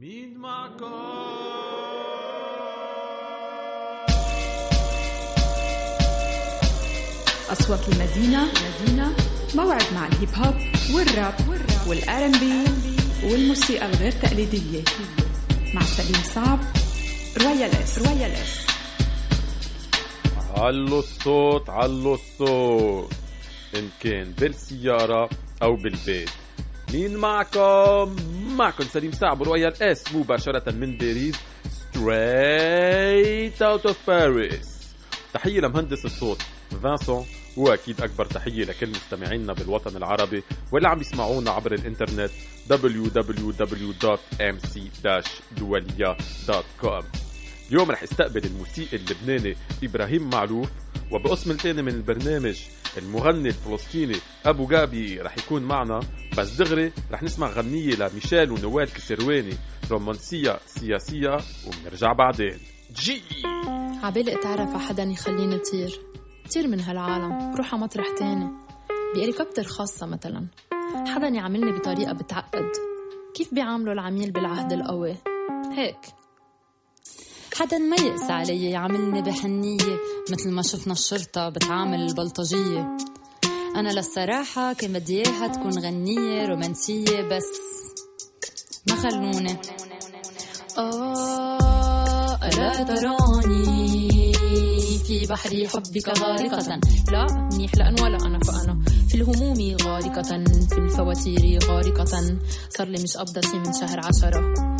مين معكم؟ أصوات المدينة مدينة موعد مع الهيب هوب والراب وال R&B والموسيقى الغير تقليدية. مع سليم صعب Royal S. Royal S. علوا الصوت علوا الصوت. إن كان بالسيارة أو بالبيت. مين معكم؟ معكم سليم صعب Royal S مباشرة من باريس straight out of Paris. تحية لمهندس الصوت فانسون وأكيد أكبر تحية لكل مستمعينا بالوطن العربي واللي عم يسمعونا عبر الإنترنت www.mc-dualia.com اليوم رح استقبل الموسيقي اللبناني إبراهيم معلوف وبقسم الثاني من البرنامج المغني الفلسطيني أبو جابي رح يكون معنا. بس دغري رح نسمع غنية لميشيل ونوال كسرواني رومانسية سياسية وبنرجع بعدين. جي! عبالي أتعرف على حدا يخليني طير طير من هالعالم روح على مطرح تاني بهليكوبتر خاصة مثلا. حدا يعاملني بطريقة بتعقد. كيف بيعاملوا العميل بالعهد القوي؟ هيك. حدا ما يقسى علي يعاملني بحنية مثل ما شفنا الشرطة بتعامل البلطجية أنا للصراحة كان بدي إياها تكون غنية رومانسية بس ما خلوني آه ألا تراني في بحر حبك غارقة؟ لا منيح لأن ولا أنا فأنا. في الهموم غارقة في الفواتير غارقة. صار لي مش قبضتي من شهر عشرة.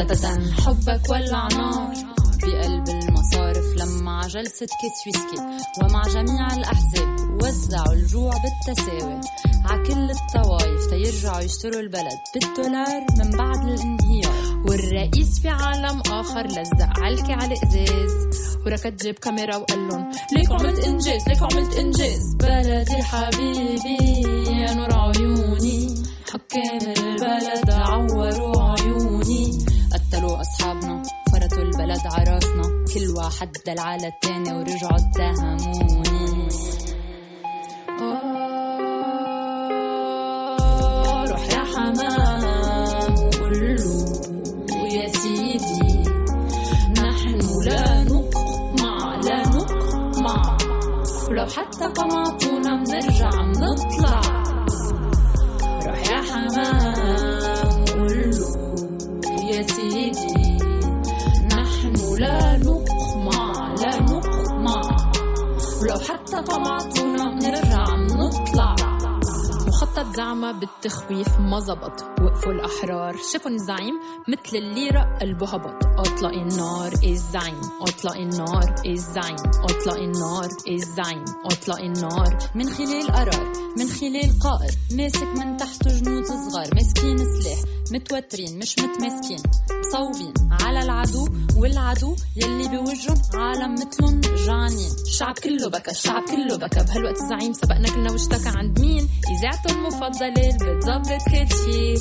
حبك ولع نار. بقلب المصارف لما جلسة كيس ويسكي. ومع جميع الأحزاب وزعوا الجوع بالتساوي. ع كل الطوايف تيرجعوا يشتروا البلد. بالدولار من بعد الانهيار. والرئيس في عالم آخر لزق علكي على الإزاز وركض جيب كاميرا وقال لهم ليك عملت إنجاز ليك عملت إنجاز. بلدي حبيبي يا نور عيوني. حكام البلد البلد عراسنا كل واحد دل على التاني ورجعوا اتهموني آه، روح يا حمام وقول يا سيدي نحن لا نقمع لا نقمع. ولو حتى قمعتونا بنرجع بنطلع. روح يا حمام. نحن لا نقمع لا نقمع ولو حتى قمعتونا بنرجع بنطلع مخطط زعمة بالتخويف ما زبط. وقفوا الأحرار. شافوا الزعيم مثل الليرة قلبه هبط أطلق النار الزعيم؟ أطلق النار الزعيم؟ أطلق النار الزعيم؟ أطلق النار. من خلال قرار من خلال قائد ماسك من تحته جنود صغار. ماسكين سلاح. متوترين مش متماسكين مصوبين. على العدو والعدو يلي بوجهن عالم مثلن جعانين الشعب كله بكى الشعب كله بكى. بهالوقت الزعيم سبقنا كلنا واشتكى عند مين؟ اذاعته المفضله اللي بتظبط كل شي.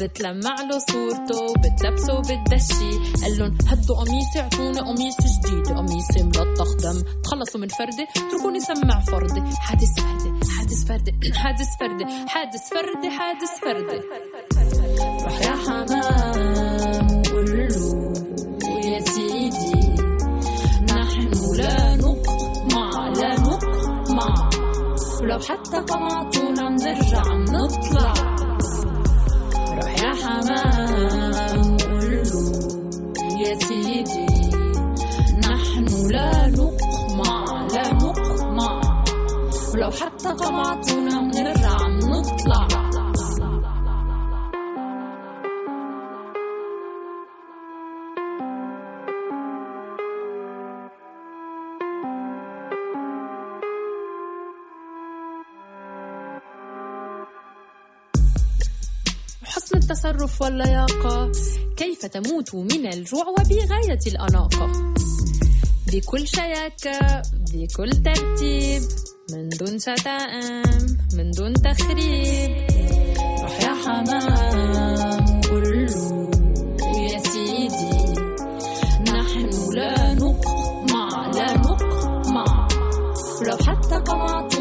بتلمع له صورته بتلبسه بتدشي. قال لهم هدوا قميصي اعطوني قميص جديد. قميصي ملطخ دم. تخلصوا من فردي اتركوني سمع فردي حادث فردي حادث فردي حادث فردي حادث فردي حادث فردي روح يا حمام. ولو حتى قمعتونا بنرجع بنطلع روح يا حمام قول له يا سيدي نحن لا نقمع لا نقمع. ولو حتى قمعتونا بنرجع بنطلع التصرف واللياقة. كيف تموت من الجوع وبغاية الأناقة؟ بكل شياكة بكل ترتيب. من دون شتائم من دون تخريب. روح يا حمام له يا سيدي. نحن لا نقمع لا نقمع. ولو حتى قمعتونا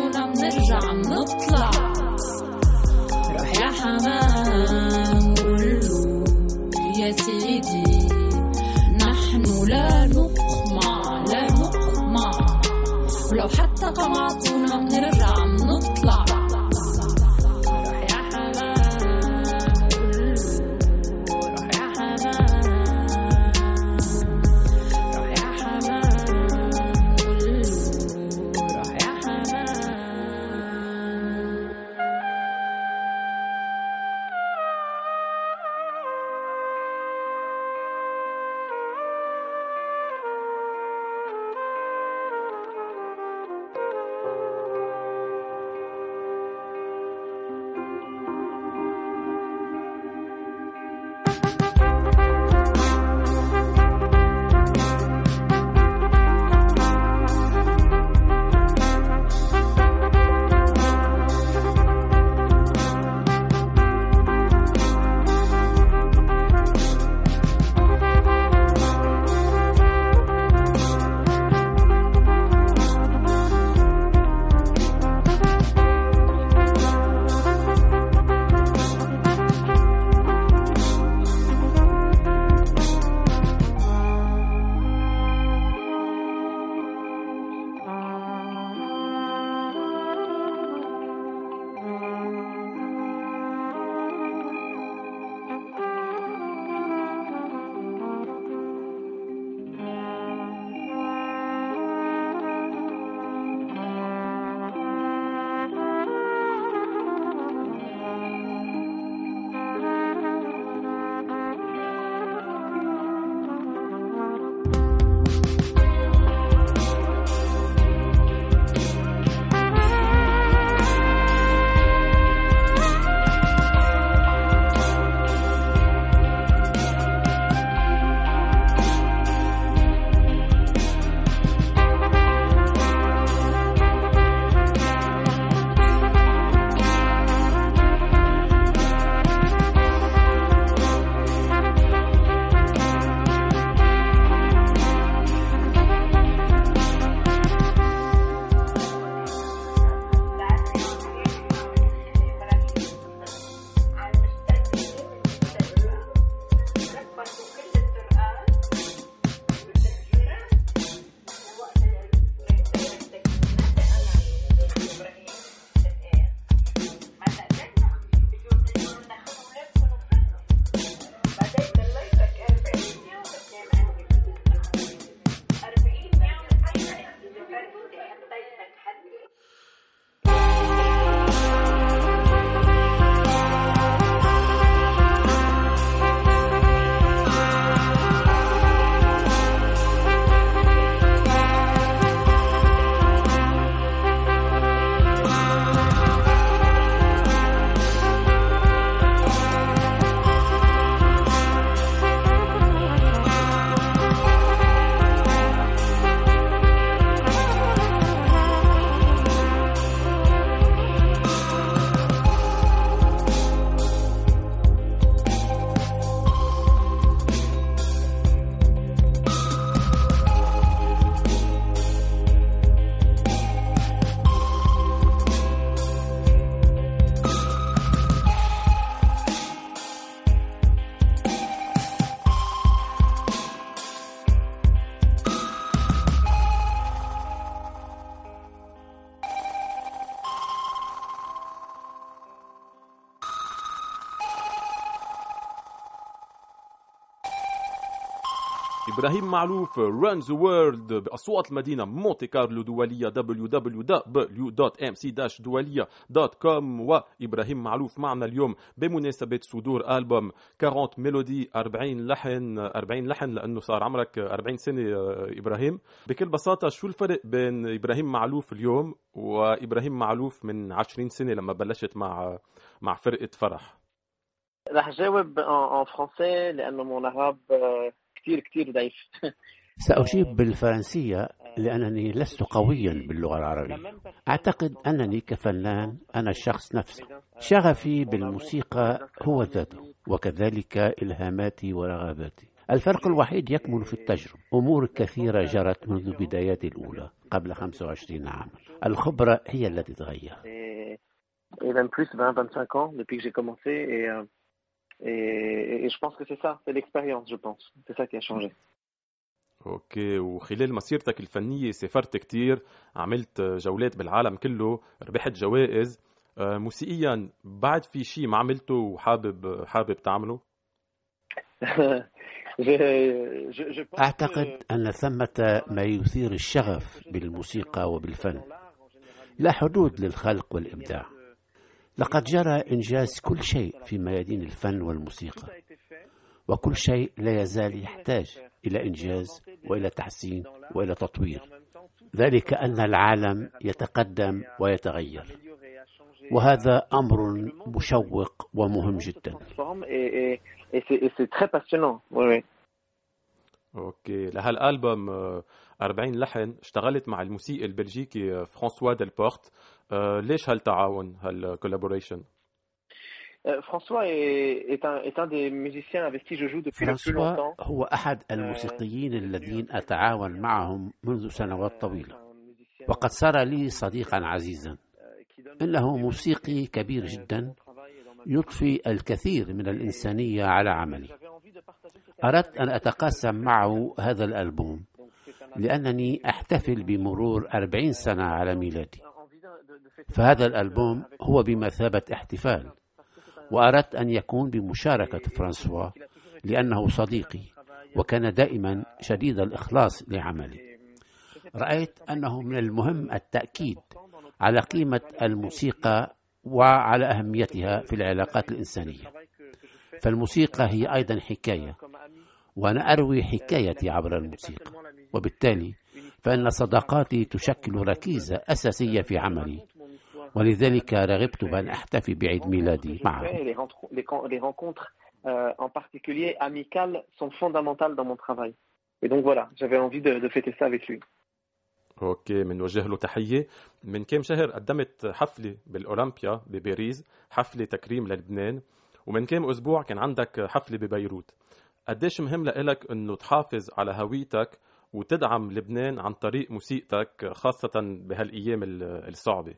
ولو حتى قمعتونا بنرجع إبراهيم معلوف around the world بأصوات المدينة مونتي كارلو دولية www.mc-دولية.com وإبراهيم معلوف معنا اليوم بمناسبة صدور ألبوم 40 Melodies 40 لحن 40 لحن لأنه صار عمرك 40 سنة إبراهيم. بكل بساطة شو الفرق بين إبراهيم معلوف اليوم وإبراهيم معلوف من 20 سنة لما بلشت مع مع فرقة فرح؟ رح جاوب en français لأنه mon arabe كثير كثير ضعيف. سأجيب بالفرنسية لأنني لست قويا باللغة العربية. أعتقد أنني كفنان أنا الشخص نفسه. شغفي بالموسيقى هو ذاته وكذلك إلهاماتي ورغباتي. الفرق الوحيد يكمن في التجربة. أمور كثيرة جرت منذ بداياتي الأولى قبل 25 عاما. الخبرة هي التي تغير Et, et même plus 20-25 ans depuis que j'ai commencé et, Et, et je pense que c'est ça, c'est l'expérience, je pense. C'est ça qui a changé. أوكي وخلال مسيرتك الفنية سافرت كتير عملت جولات بالعالم كله ربحت جوائز آه، موسيقيا بعد في شيء ما عملته وحابب حابب تعمله؟ أعتقد أن ثمة ما يثير الشغف بالموسيقى وبالفن لا حدود للخلق والإبداع لقد جرى إنجاز كل شيء في ميادين الفن والموسيقى وكل شيء لا يزال يحتاج إلى إنجاز وإلى تحسين وإلى تطوير. ذلك أن العالم يتقدم ويتغير وهذا أمر مشوق ومهم جدا. OK لهالالبوم 40 لحن اشتغلت مع الموسيقي البلجيكي فرانسوا ديلبورت ليش هالتعاون هالكولابوريشن فرانسوا est un, est un des musiciens avec qui je joue depuis le plus longtemps. هو أحد الموسيقيين الذين أتعاون معهم منذ سنوات طويلة. وقد صار لي صديقا عزيزا. إنه موسيقي كبير جدا يضفي الكثير من الإنسانية على عملي. أردت أن أتقاسم معه هذا الألبوم لأنني أحتفل بمرور أربعين سنة على ميلادي. فهذا الألبوم هو بمثابة احتفال وأردت أن يكون بمشاركة فرانسوا لأنه صديقي وكان دائما شديد الإخلاص لعملي. رأيت أنه من المهم التأكيد على قيمة الموسيقى وعلى أهميتها في العلاقات الإنسانية. فالموسيقى هي أيضا حكاية وأنا أروي حكايتي عبر الموسيقى وبالتالي فإن صداقاتي تشكل ركيزة أساسية في عملي ولذلك رغبت بأن أحتفي بعيد ميلادي معه en particulier amicales, sont fondamentales dans mon travail. Et donc voilà, j'avais envie de, de fêter ça avec lui. أوكي بنوجه له تحية من كم شهر قدمت حفلة بالأولمبيا بباريس حفلة تكريم للبنان ومن كم أسبوع كان عندك حفلة ببيروت قديش مهم لإلك إنه تحافظ على هويتك وتدعم لبنان عن طريق موسيقتك خاصة بهالأيام الصعبة.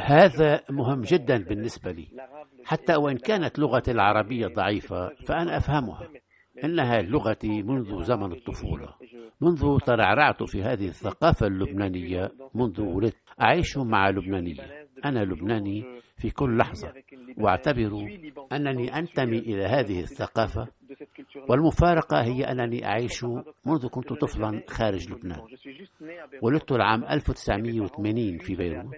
هذا مهم جدا بالنسبة لي. حتى وإن كانت لغتي العربية ضعيفة فأنا أفهمها. إنها لغتي منذ زمن الطفولة. منذ ترعرعت في هذه الثقافة اللبنانية منذ ولدت. أعيش مع لبنانية. أنا لبناني في كل لحظة واعتبر أنني أنتمي إلى هذه الثقافة والمفارقة هي أنني أعيش منذ كنت طفلا خارج لبنان. ولدت العام 1980 في بيروت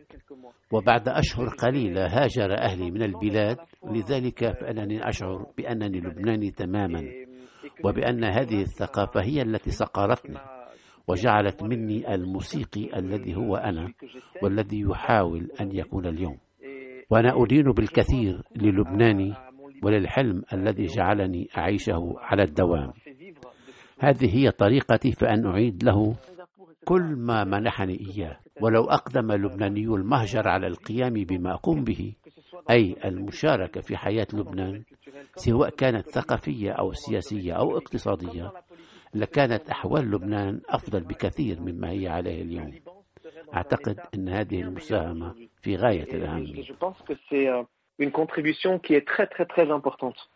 وبعد أشهر قليلة هاجر أهلي من البلاد لذلك فأنني أشعر بأنني لبناني تماما وبأن هذه الثقافة هي التي صقرتني وجعلت مني الموسيقي الذي هو أنا والذي يحاول أن يكون اليوم. وأنا أدين بالكثير للبناني وللحلم الذي جعلني أعيشه على الدوام. هذه هي طريقتي فأن أعيد له كل ما منحني إياه. ولو أقدم اللبناني المهجر على القيام بما أقوم به أي المشاركة في حياة لبنان سواء كانت ثقافية أو سياسية أو اقتصادية لكانت أحوال لبنان أفضل بكثير مما هي عليه اليوم. أعتقد أن هذه المساهمة في غاية الأهمية une contribution qui est très très très importante.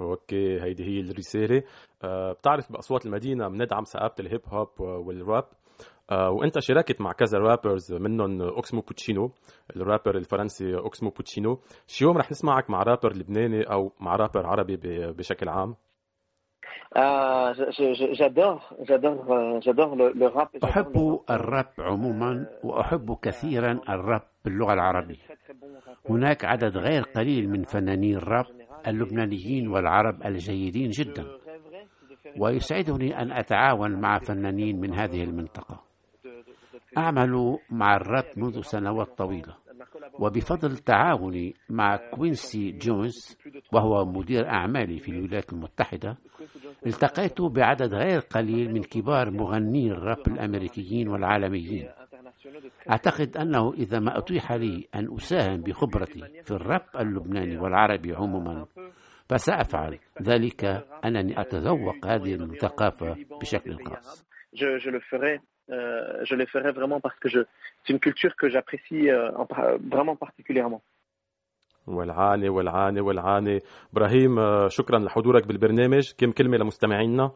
OK هيدي هي الرساله أه بتعرف بأصوات المدينة بندعم ثقافة الهيب هوب والراب. أه وأنت شاركت مع كذا rappers منهم أوكسمو بوتشينو الرابر الفرنسي أوكسمو بوتشينو. شي يوم رح نسمعك مع رابر لبناني أو مع رابر عربي بشكل عام؟ آه j'adore j'adore j'adore le rap أحب الراب عموما وأحب كثيرا الراب باللغة العربية. هناك عدد غير قليل من فنانين الراب اللبنانيين والعرب الجيدين جدا. ويسعدني أن أتعاون مع فنانين من هذه المنطقة. أعمل مع الراب منذ سنوات طويلة. وبفضل تعاوني مع كوينسي جونز وهو مدير أعمالي في الولايات المتحدة التقيت بعدد غير قليل من كبار مغني الراب الأمريكيين والعالميين. أعتقد أنه إذا ما أتيح لي أن أساهم بخبرتي في الراب اللبناني والعربي عموما فسأفعل ذلك أنني أتذوق هذه الثقافة بشكل خاص. Je, je le ferai euh, je les ferai vraiment parce que je, c'est une culture que j'apprécie euh, vraiment particulièrement. والعاني والعاني والعاني. إبراهيم شكرا لحضورك بالبرنامج. كم كلمة لمستمعينا؟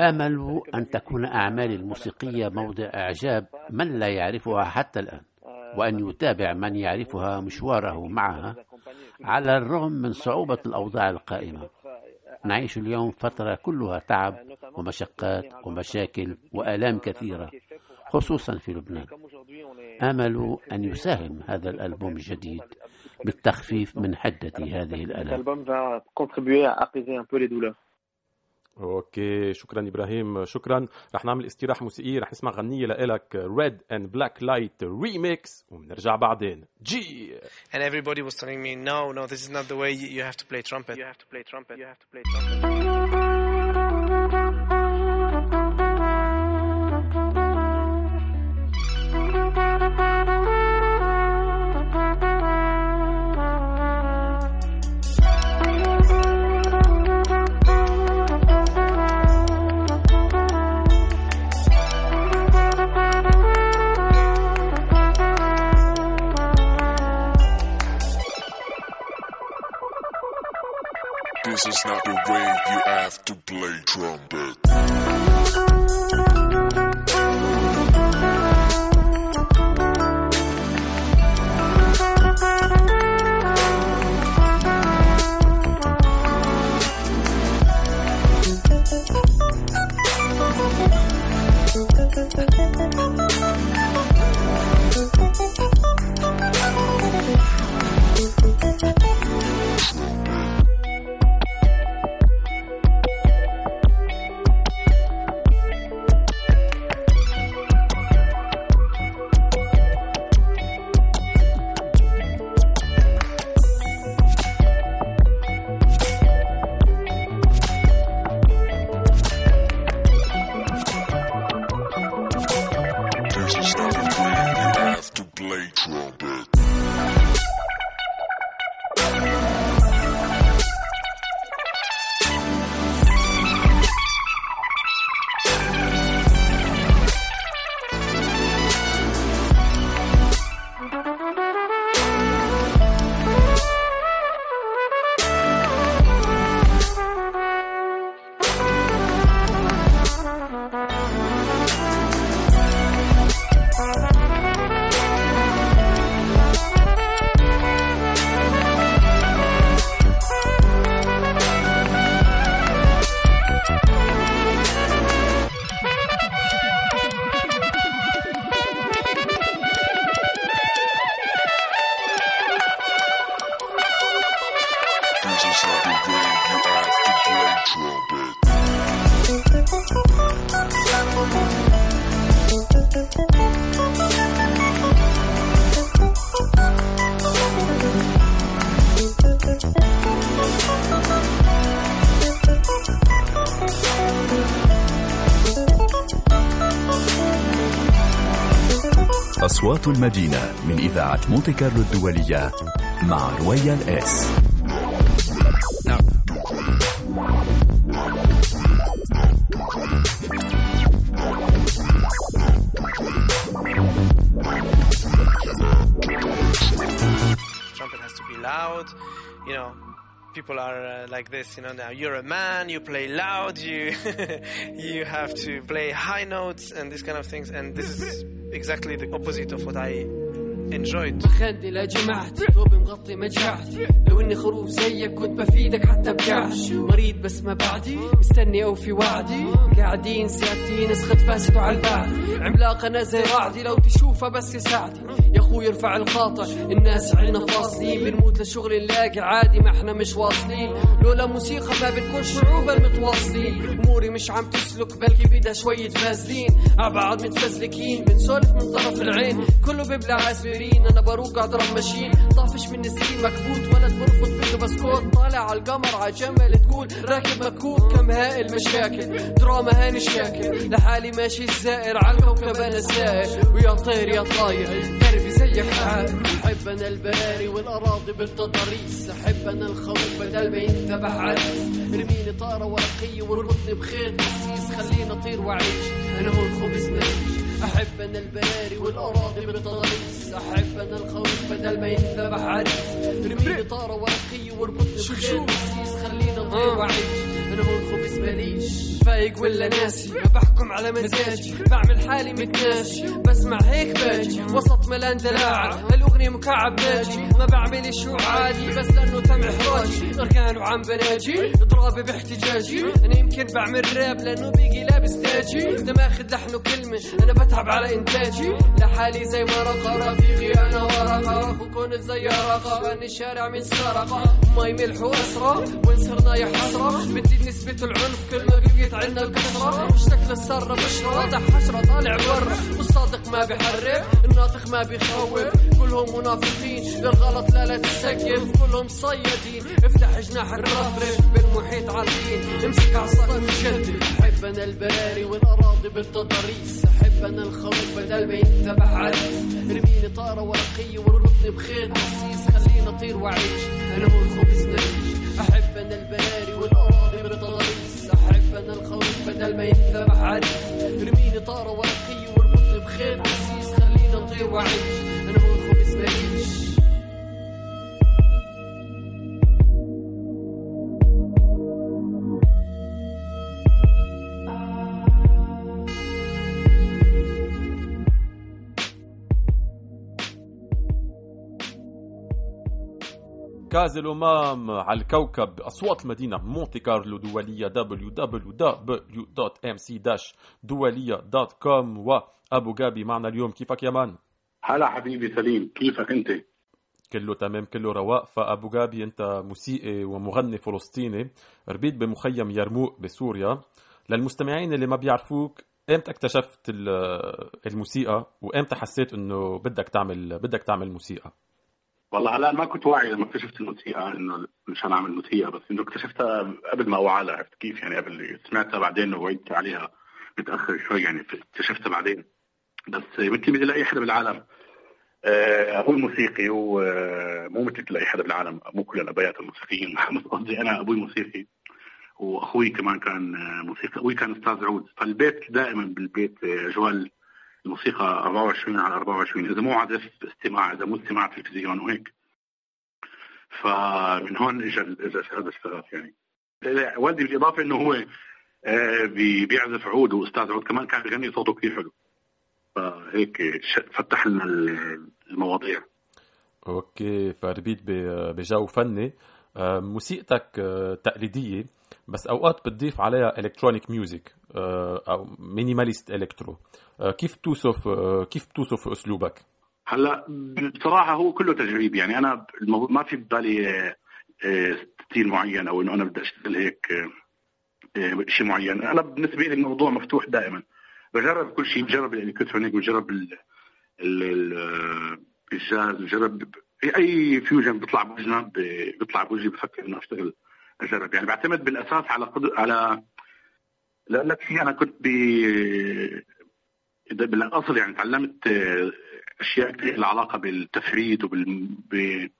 آمل أن تكون اعمالي الموسيقية موضع إعجاب من لا يعرفها حتى الآن وأن يتابع من يعرفها مشواره معها على الرغم من صعوبة الأوضاع القائمة. نعيش اليوم فترة كلها تعب ومشقات ومشاكل وآلام كثيرة خصوصا في لبنان. آمل أن يساهم هذا الألبوم الجديد بالتخفيف من حدة هذه الآلام. اوكي شكرا ابراهيم شكرا رح نعمل استراحه موسيقيه رح نسمع غنيه لإلك ريد اند بلاك لايت ريميكس وبنرجع بعدين جي and everybody was telling me no no this is not the way you have to play trumpet you have to play trumpet you have to play trumpet This is not the way you have to play trumpet. أصوات المدينة من إذاعة مونتي كارلو الدولية مع رويال إس Trumpet has to be loud, you know, people are uh, like this you know now you're a man you play loud you you have to play high notes and these kind of things and this is exactly the opposite of what I enjoyed خدي لا جمعت دوبي مغطي مجعت لو إني خروف زيك كنت بفيدك حتى بجعش مريض بس ما بعدي مستني اوفي وعدي. قاعدين ساكتين اسخد فاسد على البعد. عملاق أنا زي رعدي لو تشوفه بس يساعدي يا أخوي ارفع الخاطر الناس عنا فاصلين. بنموت للشغل نلاقي عادي ما إحنا مش واصلين. لولا موسيقى ما بنكون شعوبا متواصلين أموري مش عم تسلك بلكي بدها شوية فازلين. عبعض متفزلكين بنسولف من طرف العين. كله بيبلع عسبرين عاملين أنا بروق اضرب ماشين طافش من السين مكبوت ولد برفض بيده بسكوت. طالع على القمر على جمل تقول راكب مكوت كم هائل مشاكل دراما هاني شاكل لحالي ماشي الزائر على الكوكب أنا سائر ويا طير يا طاير. دربي زيك حال. بحب أنا البراري والأراضي بالتضاريس أحب أنا الخروف بدل ما ينتبه عريس ارميني طارة ورقية واربطني بخيط. قسيس خليني أطير وأعيش. أنا هو الخبز ماليش أحب أنا البراري والأراضي بالتضاريس أحب أنا الخروف بدل ما ينتبه عريس ارميني طاره ورقيه واربطني بخيط قسيس خليني اطير واعيش أنا هو الخبز ماليش فايق ولا ناسي؟ ما بحكم على مزاجي. بعمل حالي متناشي بسمع هيك باجي. وسط ملان دلاعة الاغنية مكعب ناجي. ما بعمل شو عادي. بس لأنه تم إحراجي. أركان وعم بناجي. ضرابي باحتجاجي. أنا يمكن بعمل راب لأنه بيجي لابس تاجي. ده ماخد لحنه كلمة أنا بتعب على إنتاجي. لحالي زي ورقة رفيقي أنا ورقة. اخوكم زي ورقة بني الشارع من سرقة. ماي ملح وأسرة. وين صرنا يا حسرة بتزيد نسبة العنف. كل ما بقيت عنا الكثرة شكل السرة بشرة واضح حشرة طالع برا والصادق ما بيحرف الناطق ما بيخوف. كلهم منافقين. للغلط لا لا تسقف كلهم صيادين. افتح جناح الرفرف بالمحيط عالقين امسك عصاك وشدد احب أنا البراري والأراضي بالتضاريس. احب أنا الخروف بدل ما ينتبه عريس. ارميني طارة ورقيه واربطني بخيط قسيس خليني أطير وأعيش. أنا هو الخبز ماليش احب أنا البراري والأراضي بالتضاريس. أنا الخروف بدل ما ينتبه عريس ارميني طاره ورقيه واربطني بخيط قسيس خليني أطير وأعيش. أنا الخبز ماليش كاز الأمام على الكوكب أصوات المدينة مونتي كارلو دولية www.mc-دولية.com وأبو جابي معنا اليوم. كيفك يا مان؟ هلا حبيبي سليم. كيفك أنت؟ كله تمام كله رواق. فأبو جابي أنت موسيقي ومغني فلسطيني ربيت بمخيم يرموك بسوريا. للمستمعين اللي ما بيعرفوك إمتى اكتشفت ال- الموسيقى؟ وإمتى حسيت إنه بدك تعمل بدك تعمل موسيقى؟ والله هلا ما كنت واعي لما اكتشفت الموسيقى إنه مشان اعمل موسيقى بس إنه اكتشفتها قبل ما أوعى عرفت كيف؟ يعني قبل سمعتها بعدين وعيت عليها متأخر شوي يعني اكتشفتها بعدين. بس مثلي مثل أي حدا بالعالم آه، أبوي موسيقي ومو مثل أي حدا بالعالم مو كل الابيات الموسيقيين بس قصدي أنا أبوي موسيقي وأخوي كمان كان آه، موسيقى أبوي كان أستاذ عود. فالبيت دائما بالبيت آه، اجواء الموسيقى 24 على 24 إذا مو عزف استماع إذا مو استماع تلفزيون وهيك. فمن هون اجى هذا الشغف يعني. والدي بالإضافة إنه هو آه، بي- بيعزف عود وأستاذ عود كمان كان بيغني صوته كثير حلو. فهيك فتح لنا ال- المواضيع. OK فربيت بجو فني. آه، موسيقتك آه، تقليدية بس أوقات بتضيف عليها electronic music أو minimalist electro. آه، كيف بتوصف آه، كيف بتوصف أسلوبك؟ هلا بصراحة هو كله تجريب. يعني أنا ما في ببالي آه، آه، style معين أو إنه أنا بدي أشتغل هيك آه، آه، شيء معين. أنا بالنسبة لي الموضوع مفتوح دائما. بجرب كل شيء بجرب ال electronic بجرب ال- ال- ال- آه، الجاز بجرب أي fusion بيطلع بوجهنا بيطلع بوجهي بفكر إنه أشتغل أجرب. يعني بعتمد بالأساس على قدر على لاقول لك شيء أنا كنت ب بالاصل يعني تعلمت آه، أشياء كثير لها علاقة بالتفريد وبال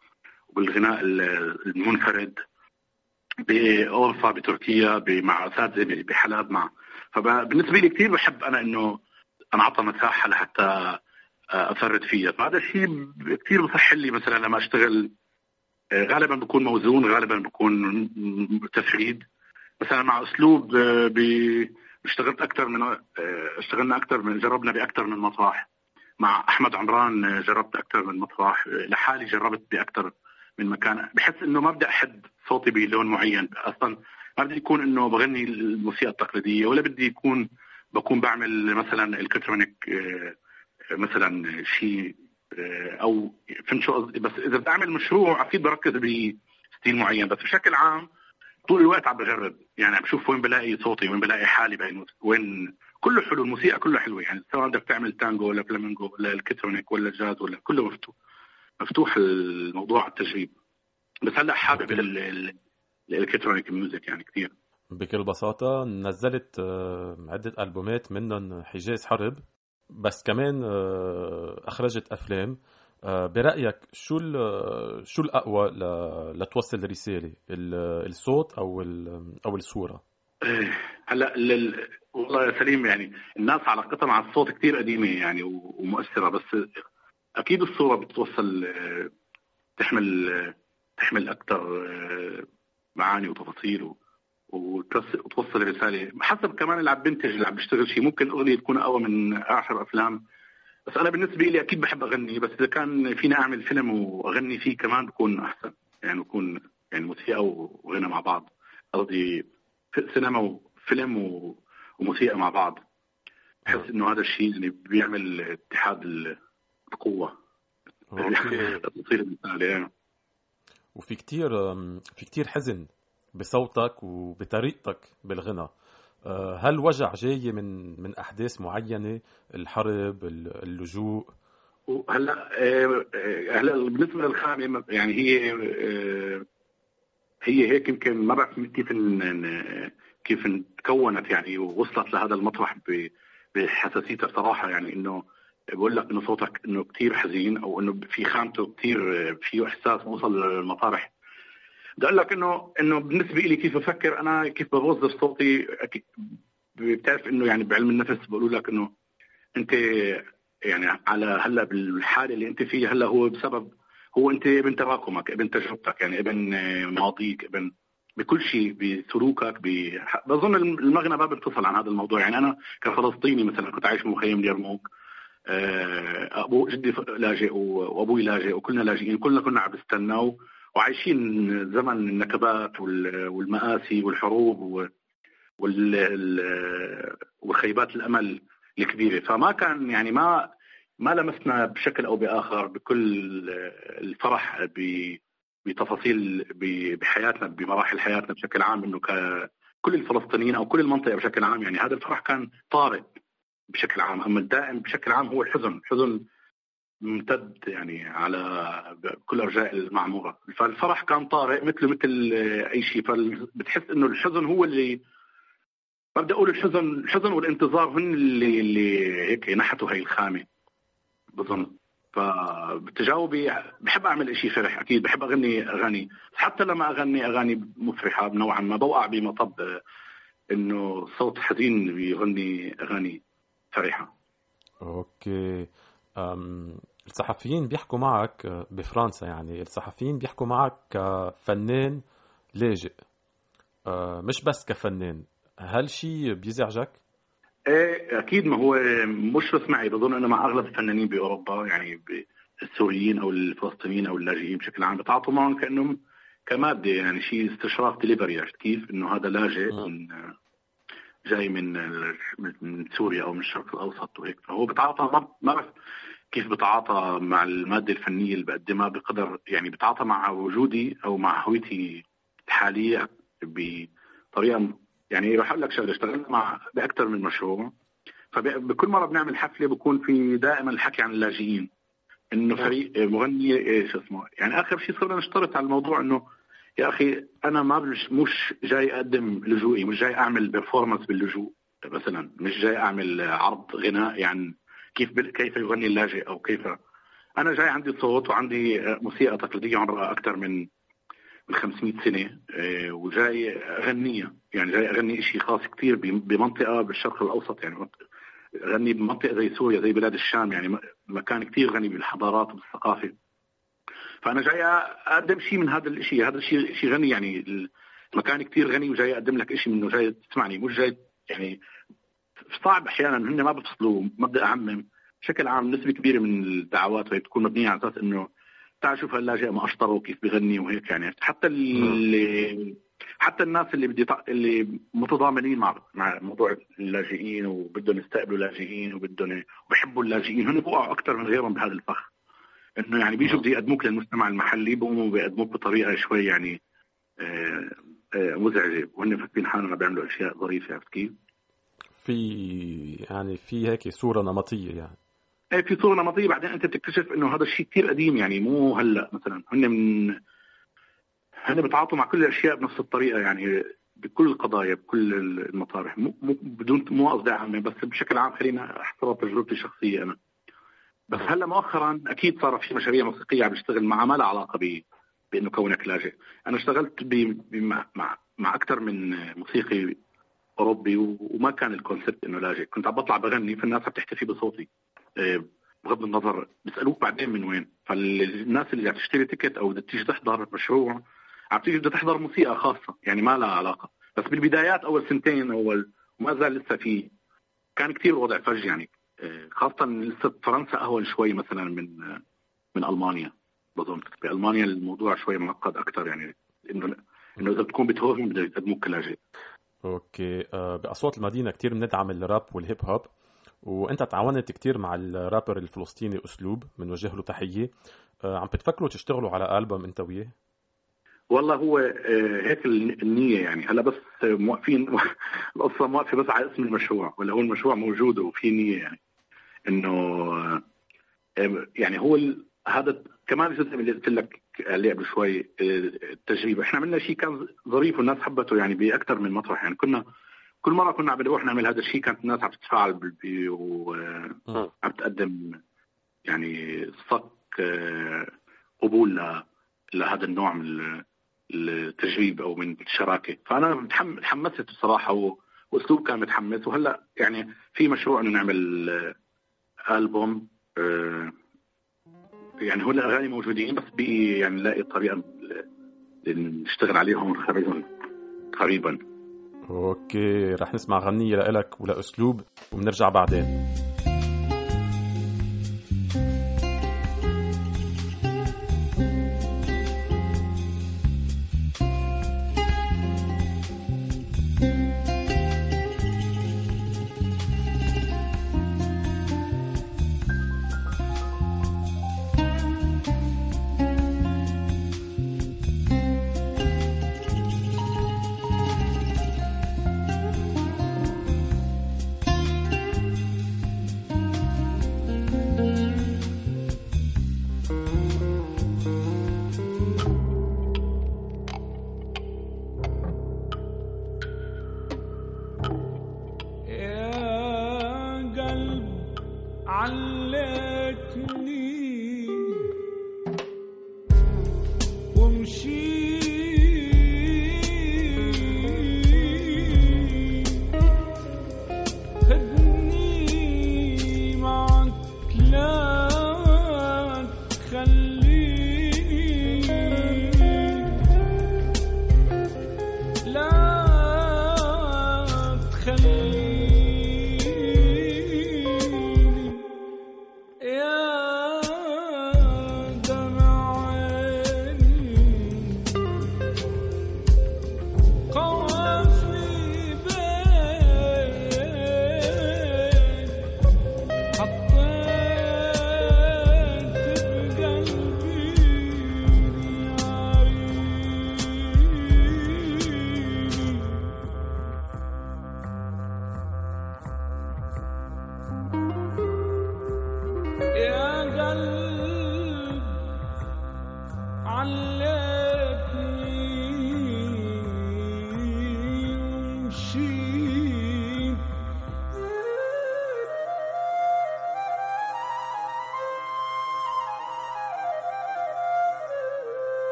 وبالغناء ال- المنفرد باورفا بتركيا مع اساتذه بحلب مع. فبالنسبه لي كثير بحب أنا إنه انعطى مساحة لحتى آه، أفرد فيها. فهذا الشيء كثير بصح لي مثلا لما أشتغل آه، غالبا بكون موزون غالبا بكون تفريد. مثلا مع أسلوب آه، اشتغلت أكثر من آه، اشتغلنا أكثر من جربنا باكثر من مسرح مع أحمد عمران آه، جربت أكثر من مسرح آه، لحالي جربت باكثر من مكان. بحس إنه ما بدي أحد صوتي بلون معين. أصلا ما بدي يكون إنه بغني الموسيقى التقليدية ولا بدي يكون بكون بعمل مثلا الكترونيك مثلا شيء أو فهمت شو قصدي؟ بس إذا بدي أعمل مشروع أكيد بركز ب style معين. بس بشكل عام طول الوقت عم بجرب. يعني عم بشوف وين بلاقي صوتي وين بلاقي حالي بين وين كله حلو الموسيقى كلها حلوة. يعني سواء بدك تعمل تانجو ولا فلامينجو ولا electronic ولا جاز ولا كله مفتوح. مفتوح الموضوع على التجريب بس هلأ حابب ال- ال- ال electronic music يعني كثير بكل بساطة نزلت آه، عدة ألبومات منهم حجاز حرب. بس كمان آه، أخرجت أفلام. آه، برأيك شو شو الأقوى لتوصل رسالة؟ الصوت أو أو الصورة؟ هلا لل... والله يا سليم يعني الناس علاقتها مع الصوت كثير قديمة يعني ومؤثرة بس أكيد الصورة بتوصل تحمل تحمل أكثر معاني وتفاصيل وتوصل رسالة. حسب كمان اللي عم بنتج اللي عم بيشتغل شيء ممكن أغنية تكون أقوى من آخر أفلام بس أنا بالنسبة لي أكيد بحب أغني بس إذا كان فينا أعمل فيلم وأغني فيه كمان بكون أحسن. يعني بكون يعني موسيقى وغنى مع بعض. قصدي سينما وفيلم وموسيقى مع بعض. بحس إنه هذا الشيء يعني بيعمل اتحاد القوة. تصير المثال وفي كتير في كتير حزن بصوتك وبطريقتك بالغنى. هل وجع جاي من من أحداث معينة؟ الحرب اللجوء؟ هلا آه، هلا بالنسبة للخامة يعني هي آه، هي هيك يمكن ما بعرف كيف كيف تكونت يعني ووصلت لهذا المطرح بحساسيتها صراحة يعني إنه بقول لك إنه صوتك إنه كثير حزين أو إنه في خامته كثير فيه إحساس وصل للمطارح. بدي أقول لك إنه إنه بالنسبة لي كيف بفكر أنا كيف بوظف صوتي بتعرف إنه يعني بعلم النفس بقولوا لك إنه أنت يعني على هلأ بالحالة اللي أنت فيها هلأ هو بسبب هو أنت ابن تراكمك ابن تجربتك يعني ابن ماضيك ابن بكل شيء بسلوكك. بظن المغنى ما بينفصل عن هذا الموضوع يعني أنا كفلسطيني مثلا كنت عايش بمخيم اليرموك آه، ابو جدي لاجئ وأبوي لاجئ وكلنا لاجئين كلنا كنا عم نستنى وعايشين زمن النكبات والمآسي والحروب وخيبات الأمل الكبيرة. فما كان يعني ما ما لمسنا بشكل أو بآخر بكل الفرح بتفاصيل بحياتنا بمراحل حياتنا بشكل عام إنه كل الفلسطينيين أو كل المنطقة بشكل عام يعني هذا الفرح كان طارئ بشكل عام. أما الدائم بشكل عام هو الحزن حزن ممتد يعني على كل أرجاء المعمورة. فالفرح كان طارئ مثله مثل أي شيء. فبتحس إنه الحزن هو اللي ما بدي أقول الحزن الحزن والانتظار هن اللي اللي هيك نحتوا هي الخامة. بظن. فبتجاوبي بحب أعمل شيء فرح أكيد بحب أغني أغاني. حتى لما أغني أغاني مفرحة نوعا ما بوقع بمطب إنه صوت حزين بيغني أغاني فرحة. OK. الصحفيين بيحكوا معك بفرنسا يعني الصحفيين بيحكوا معك كفنان لاجئ أه، مش بس كفنان هل شيء بيزعجك؟ إيه أكيد ما هو مش بس معي بظن إنه مع أغلب الفنانين بأوروبا يعني السوريين أو الفلسطينيين أو اللاجئين بشكل عام بتعاطوا معهم كأنهم كمادة يعني شيء استشراف ديليفري عرفت كيف؟ إنه هذا لاجئ من جاي من من سوريا أو من الشرق الأوسط وهيك فهو بتعاطى ما بعرف كيف بتعاطى مع المادة الفنية اللي بقدمها بقدر يعني بتعاطى مع وجودي أو مع هويتي الحالية بطريقة يعني رح أقول لك شغلة اشتغلت مع باكثر من مشروع فبكل مرة بنعمل حفلة بكون في دائما الحكي عن اللاجئين إنه فريق مغني إيش اسمه يعني آخر شيء صرنا نشترط على الموضوع إنه يا أخي أنا ما مش مش جاي أقدم لجوئي مش جاي أعمل performance باللجوء مثلا مش جاي أعمل عرض غنائي عن كيف كيف يغني اللاجئ أو كيف. أنا جاي عندي صوت وعندي موسيقى تقليدية عمرها أكثر من من 500 سنة آه، وجاي اغنيها يعني جاي أغني شيء خاص كثير بمنطقة بالشرق الأوسط يعني أغني بمنطقة زي سوريا زي بلاد الشام يعني مكان كثير غني بالحضارات وبالثقافه فأنا جاي أقدم شيء من هذا الشيء هذا الشيء شيء غني يعني المكان كثير غني وجاي أقدم لك شيء منه جاي تسمعني مش جاي يعني صعب أحيانا هن ما بفصلوا ما بدي اعمم بشكل عام نسبة كبيرة من الدعوات وهي بتكون مبنية على أساس إنه تعال شوف هاللاجئ ما اشطره كيف بغني وهيك يعني. حتى اللي حتى الناس اللي بدي اللي متضامنين مع مع موضوع اللاجئين وبدهم يستقبلوا لاجئين وبدهم وبحبوا اللاجئين. هن بوقعوا أكثر من غيرهم بهذا الفخ. إنه يعني بيجوا بده يقدموك للمجتمع المحلي بقوموا بيقدموك بطريقة شوي يعني آه، آه، مزعجة. وهن فاكرين حالهم بيعملوا أشياء ظريفة عرفت كيف؟ في يعني في هيك صورة نمطية يعني. إيه في صورة نمطية بعدين أنت بتكتشف إنه هذا الشيء كثير قديم يعني مو هلأ مثلا. هن من هن بتعاطوا مع كل الأشياء بنفس الطريقة يعني بكل القضايا بكل المطارح مو, مو بدون مو قصدي عامه بس بشكل عام خلينا احترم تجربتي الشخصية أنا. بس هلأ مؤخرا أكيد صار في مشاريع موسيقية عم بشتغل معها ما لها علاقة ب بإنه كونك لاجئ. أنا اشتغلت مع مع, مع أكثر من موسيقي اوروبي وما كان ال concept إنه لاجئ كنت عم بطلع بغني فالناس عم تحتفي بصوتي. آه، بغض النظر بيسألوك بعدين من وين. فالناس اللي عم تشتري ticket أو بدها تيجي تحضر مشروع عم تيجي بدها تحضر موسيقى خاصة يعني ما لها علاقة. بس بالبدايات أول سنتين أول وما زال لسه في كان كثير الوضع فج يعني. آه، خاصة لسه فرنسا أهون شوي مثلا من آه، من ألمانيا. بظن بالمانيا الموضوع شوي معقد أكثر يعني إنه إنه إذا بتكون بيتهوفن بدهم يقدموك كلاجئ أوكي. أه بأصوات المدينة كثير بندعم الراب والهيب هوب وأنت تعاونت كثير مع الرابر الفلسطيني أسلوب بنوجه له تحية. أه عم بتفكروا تشتغلوا على ألبوم أنت وياه؟ والله هو آه، هيك النية يعني. هلا بس موقفين القصة موقفة بس على اسم المشروع ولا هو المشروع موجود وفي نية يعني. إنه آه، يعني هو هذا كمان اللي قلت لك اللي قبل شوي آه، التجربة إحنا عملنا شيء كان ظريف والناس حبته يعني بأكثر من مطرح. يعني كنا كل مرة كنا عم نروح نعمل هذا الشيء كانت الناس عم تتفاعل وعم تقدم يعني صك قبول لهذا النوع من التجريب أو من الشراكة. فأنا تحمست بصراحة وأسلوب كان متحمس. وهلأ يعني في مشروع إنه نعمل آه، ألبوم آه، يعني هو الأغاني موجودين بس بي يعني نلاقي طريقة نشتغل عليهم ونخرجهم قريبا. أوكي رح نسمع غنية لإلك ولأسلوب وبنرجع بعدين.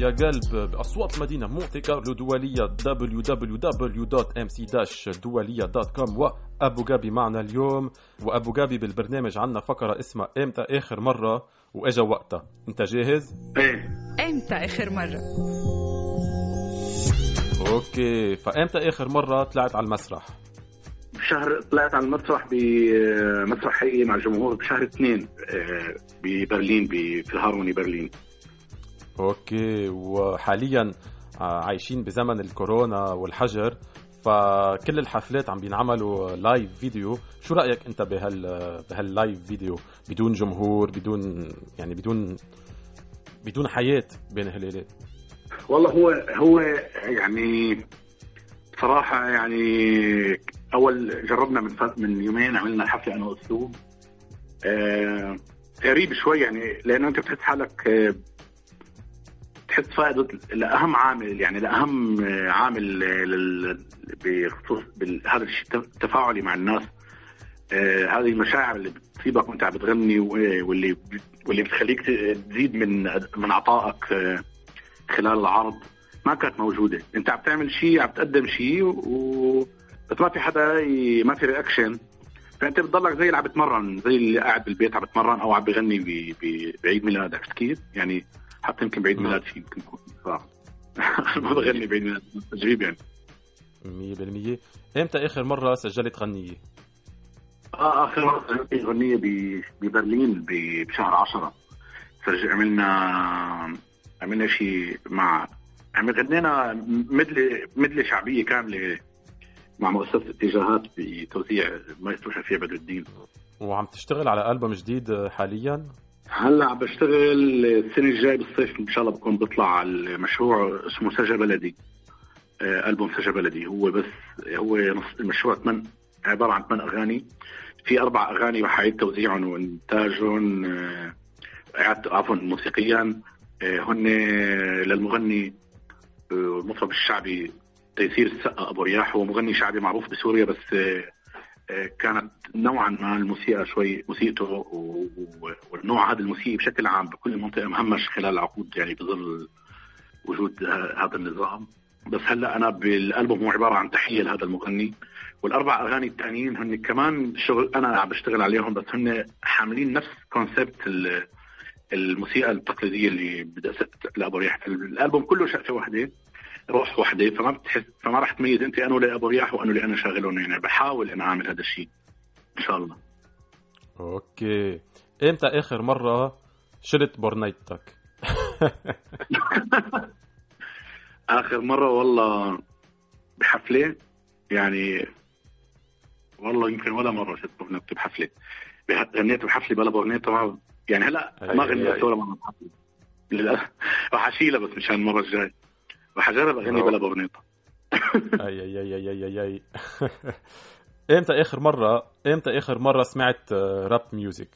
يا قلب باصوات المدينة مونتي كارلو دولية www.mc-دوليه.com وابو غابي معنا اليوم. وأبو غابي بالبرنامج عندنا فقرة اسمها إمتى آخر مرة؟ وإجا وقتها. أنت جاهز؟ إيه إمتى آخر مرة؟ أوكي. فإمتى آخر مرة طلعت على المسرح؟ بشهر طلعت على المسرح بمسرح حقيقي مع الجمهور بشهر اثنين آه، ببرلين بفيلهارموني برلين. أوكي. وحاليا آه، عايشين بزمن الكورونا والحجر. فكل الحفلات عم بينعملوا live video شو رأيك أنت بهال بهال live video بدون جمهور بدون يعني بدون بدون حياة بين هالليلات والله هو هو يعني صراحة يعني أول جربنا من من يومين عملنا حفلة أنا وأسلوب. آه غريب شوي يعني لأنه أنت بتحس حالك آه تحس فائدة لأهم عامل يعني لأهم آه، عامل بخصوص هذا الشيء التف- التفاعلي مع الناس. آه هذه المشاعر اللي بتصيبك وأنت عم بتغني واللي واللي بتخليك تزيد من من عطائك آه خلال العرض. ما كانت موجودة. أنت عم تعمل شيء عم تقدم شيء و بس ما في حدا ي... ما في رياكشن فأنت بتضلك زي اللي عم بتمرن زي اللي قاعد بالبيت عم بتمرن أو عم بغني ب... ب... بعيد ميلاد عرفت كيف؟ يعني حتى يمكن بعيد ميلاد شيء يمكن يكون ما بغني بعيد ميلاد تجريب يعني. 100% إمتى آخر مرة سجلت غنية؟ آه آخر مرة سجلت اغنيه ب... ببرلين. بشهر 10 سجل عملنا عملنا شيء مع عم غنينا مدلة مدلة شعبية كاملة مع مؤسسة اتجاهات بتوزيع مايسترو شفيع بدر الدين. وعم تشتغل على ألبوم جديد حاليا؟ هلا عم بشتغل السنة الجاي بالصيف إن شاء الله بكون بطلع على المشروع اسمه سجا بلدي. آه، ألبوم سجا بلدي. هو بس هو المشروع ثمان عبارة عن ثمان أغاني. في أربع أغاني رح أعيد توزيعهم وإنتاجهم آه، عفوا موسيقيا. آه، هن للمغني المطرب الشعبي تيسير السقا أبو رياح. هو مغني شعبي معروف بسوريا بس كانت نوعا ما الموسيقى شوي موسيقته والنوع هذا الموسيقي بشكل عام بكل المنطقة مهمش خلال العقود يعني بظل وجود هذا النظام. بس هلأ أنا بالألبوم هو عبارة عن تحية لهذا المغني. والأربع أغاني الثانيين هن كمان شغل أنا عم بشتغل عليهم بس هن حاملين نفس كونسبت ال- الموسيقى التقليدية اللي بدأت لأبو رياح الألبوم كله شقفة واحدة. روح واحدة فما بتحس فما راح تميز أنت انه لابو رياح وانه اللي أنا شاغلهم يعني بحاول أنا أعمل هذا الشيء. إن شاء الله. أوكي. إمتى آخر مرة شلت بورنيتك؟ آخر مرة والله بحفلة. يعني والله يمكن ولا مرة شلت بورنيتا بحفلة. بح- غنيت بحفلة بلا بورنيتا ما يعني هلأ ما غنيت ولا مرة بحفلة. للأسف. رح اشيلها بس مشان المرة الجاي رح أجرب أغني. بلا بورنيتا أي أي أي أي أي أي. اي إمتى آخر مرة إمتى آخر مرة سمعت آه، rap music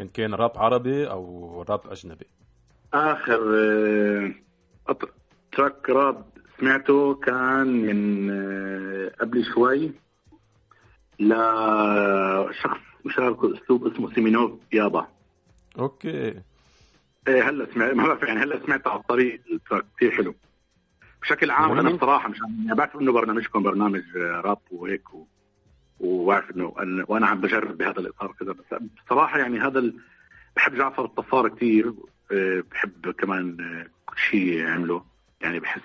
إن كان راب عربي أو راب أجنبي. آخر آه، track راب سمعته كان من آه، قبل شوي لشخص مشارك اسلوب اسمه سيمينوف يابا. أوكي. إيه هلا سمعت ما بعرف يعني هلا سمعت على الطريق ال track كثير حلو. بشكل عام أنا. بصراحة مشان يعني بعرف إنه برنامجكم برنامج آه، راب وهيك و... وبعرف إنه أن- وأنا عم بجرب بهذا الإطار كذا بس بصراحة يعني هذا ال... بحب جعفر الطفار كثير آه، بحب كمان آه، كل شيء عمله يعني بحس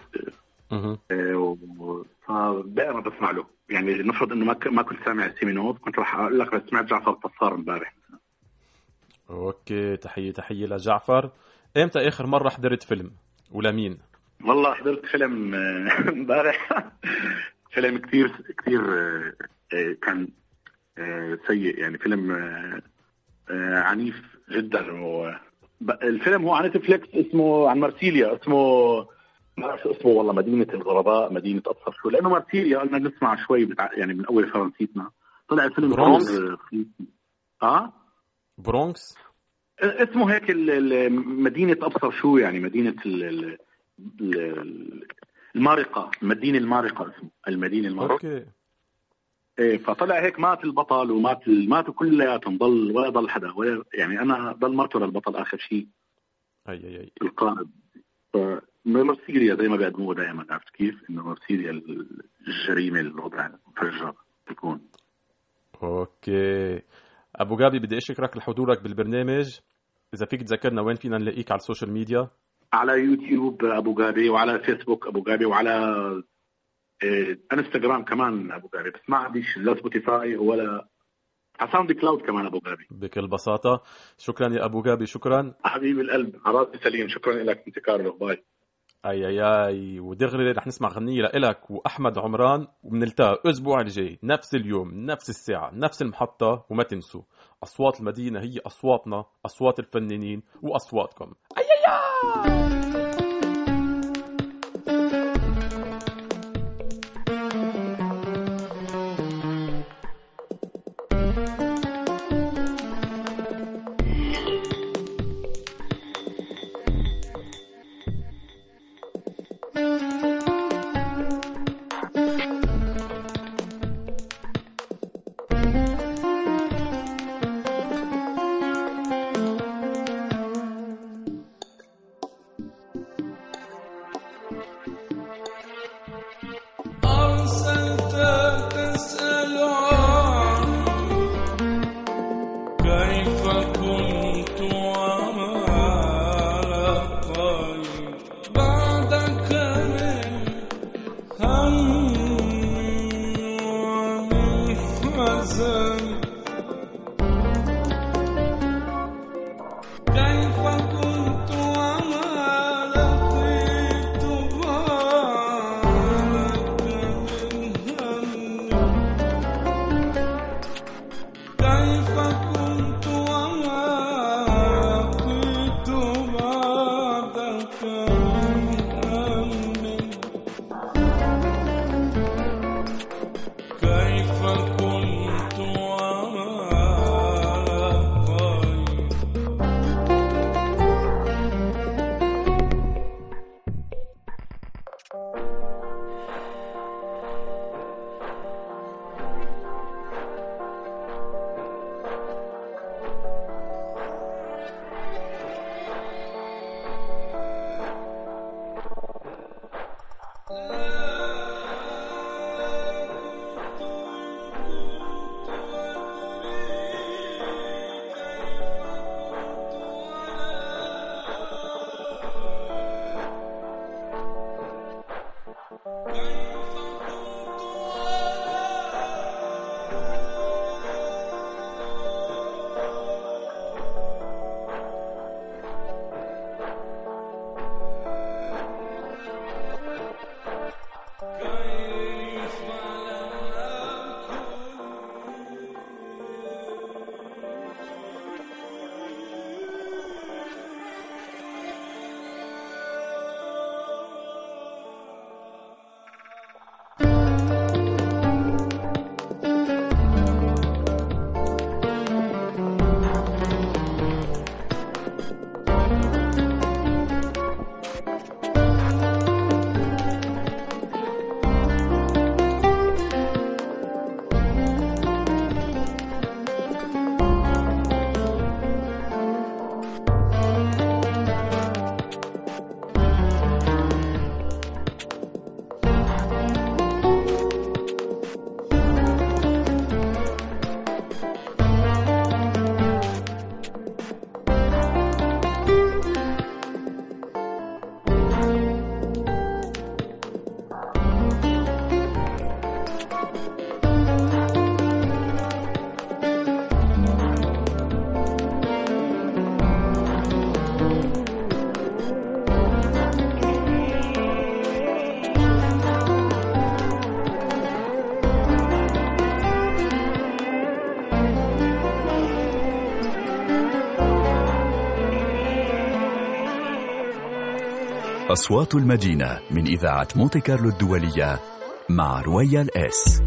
فدائما بسمع له. يعني نفرض إنه ما ك... ما كنت سامع سيمينوف كنت راح أقول لك بس سمعت جعفر الطفار امبارح. أوكي تحيه تحية لجعفر. إمتى آخر مرة حضرت فيلم؟ ولمين والله حضرت فيلم آه، امبارح. فيلم كثير كثير آه، آه، كان سيء. يعني فيلم عنيف جدا. و الفيلم هو على نتفليكس اسمه عن مارسيليا. اسمه ما بعرف شو اسمه والله مدينة الغرباء مدينة أبصر شو. لأنه مارسيليا قلنا نسمع شوي بتع... يعني من أول فرنسيتنا. طلع الفيلم برونكس. آه؟ برونكس؟ اسمه هيك مدينة أبصر شو يعني مدينة ال- ال- ال- المارقة المدينة المارقة اسمه المدينة المارقة. أوكي. إيه فطلع هيك مات البطل ومات ماتوا كلياتهم ضل ولا ضل حدا ولا يعني أنا ضل مرته للبطل آخر شيء. أي أي أي. القائد. ف مرسيليا زي ما بيقدموها دائما عرفت كيف؟ إنه مرسيليا الجريمة الوضع المفجر تكون أوكي. أبو جابي بدي أشكرك لحضورك بالبرنامج. إذا فيك تذكرنا وين فينا نلاقيك على ال social media. على يوتيوب أبو جابي وعلى فيسبوك أبو جابي وعلى إيه إنستغرام كمان أبو جابي بس ما عنديش لا Spotify ولا على SoundCloud كمان أبو جابي بكل بساطة. شكرا يا أبو جابي شكرا. حبيب القلب على راسي سليم. شكرا لك أنت كارلو. باي. أي أي أي. ودغري رح نسمع غنية لإلك وأحمد عمران وبنلتقى الأسبوع الجاي. نفس اليوم نفس الساعة نفس المحطة وما تنسوا. أصوات المدينة هي أصواتنا أصوات الفنانين وأصواتكم. أي. اي, أصوات المدينة من إذاعة مونتي كارلو الدولية مع رويال إس.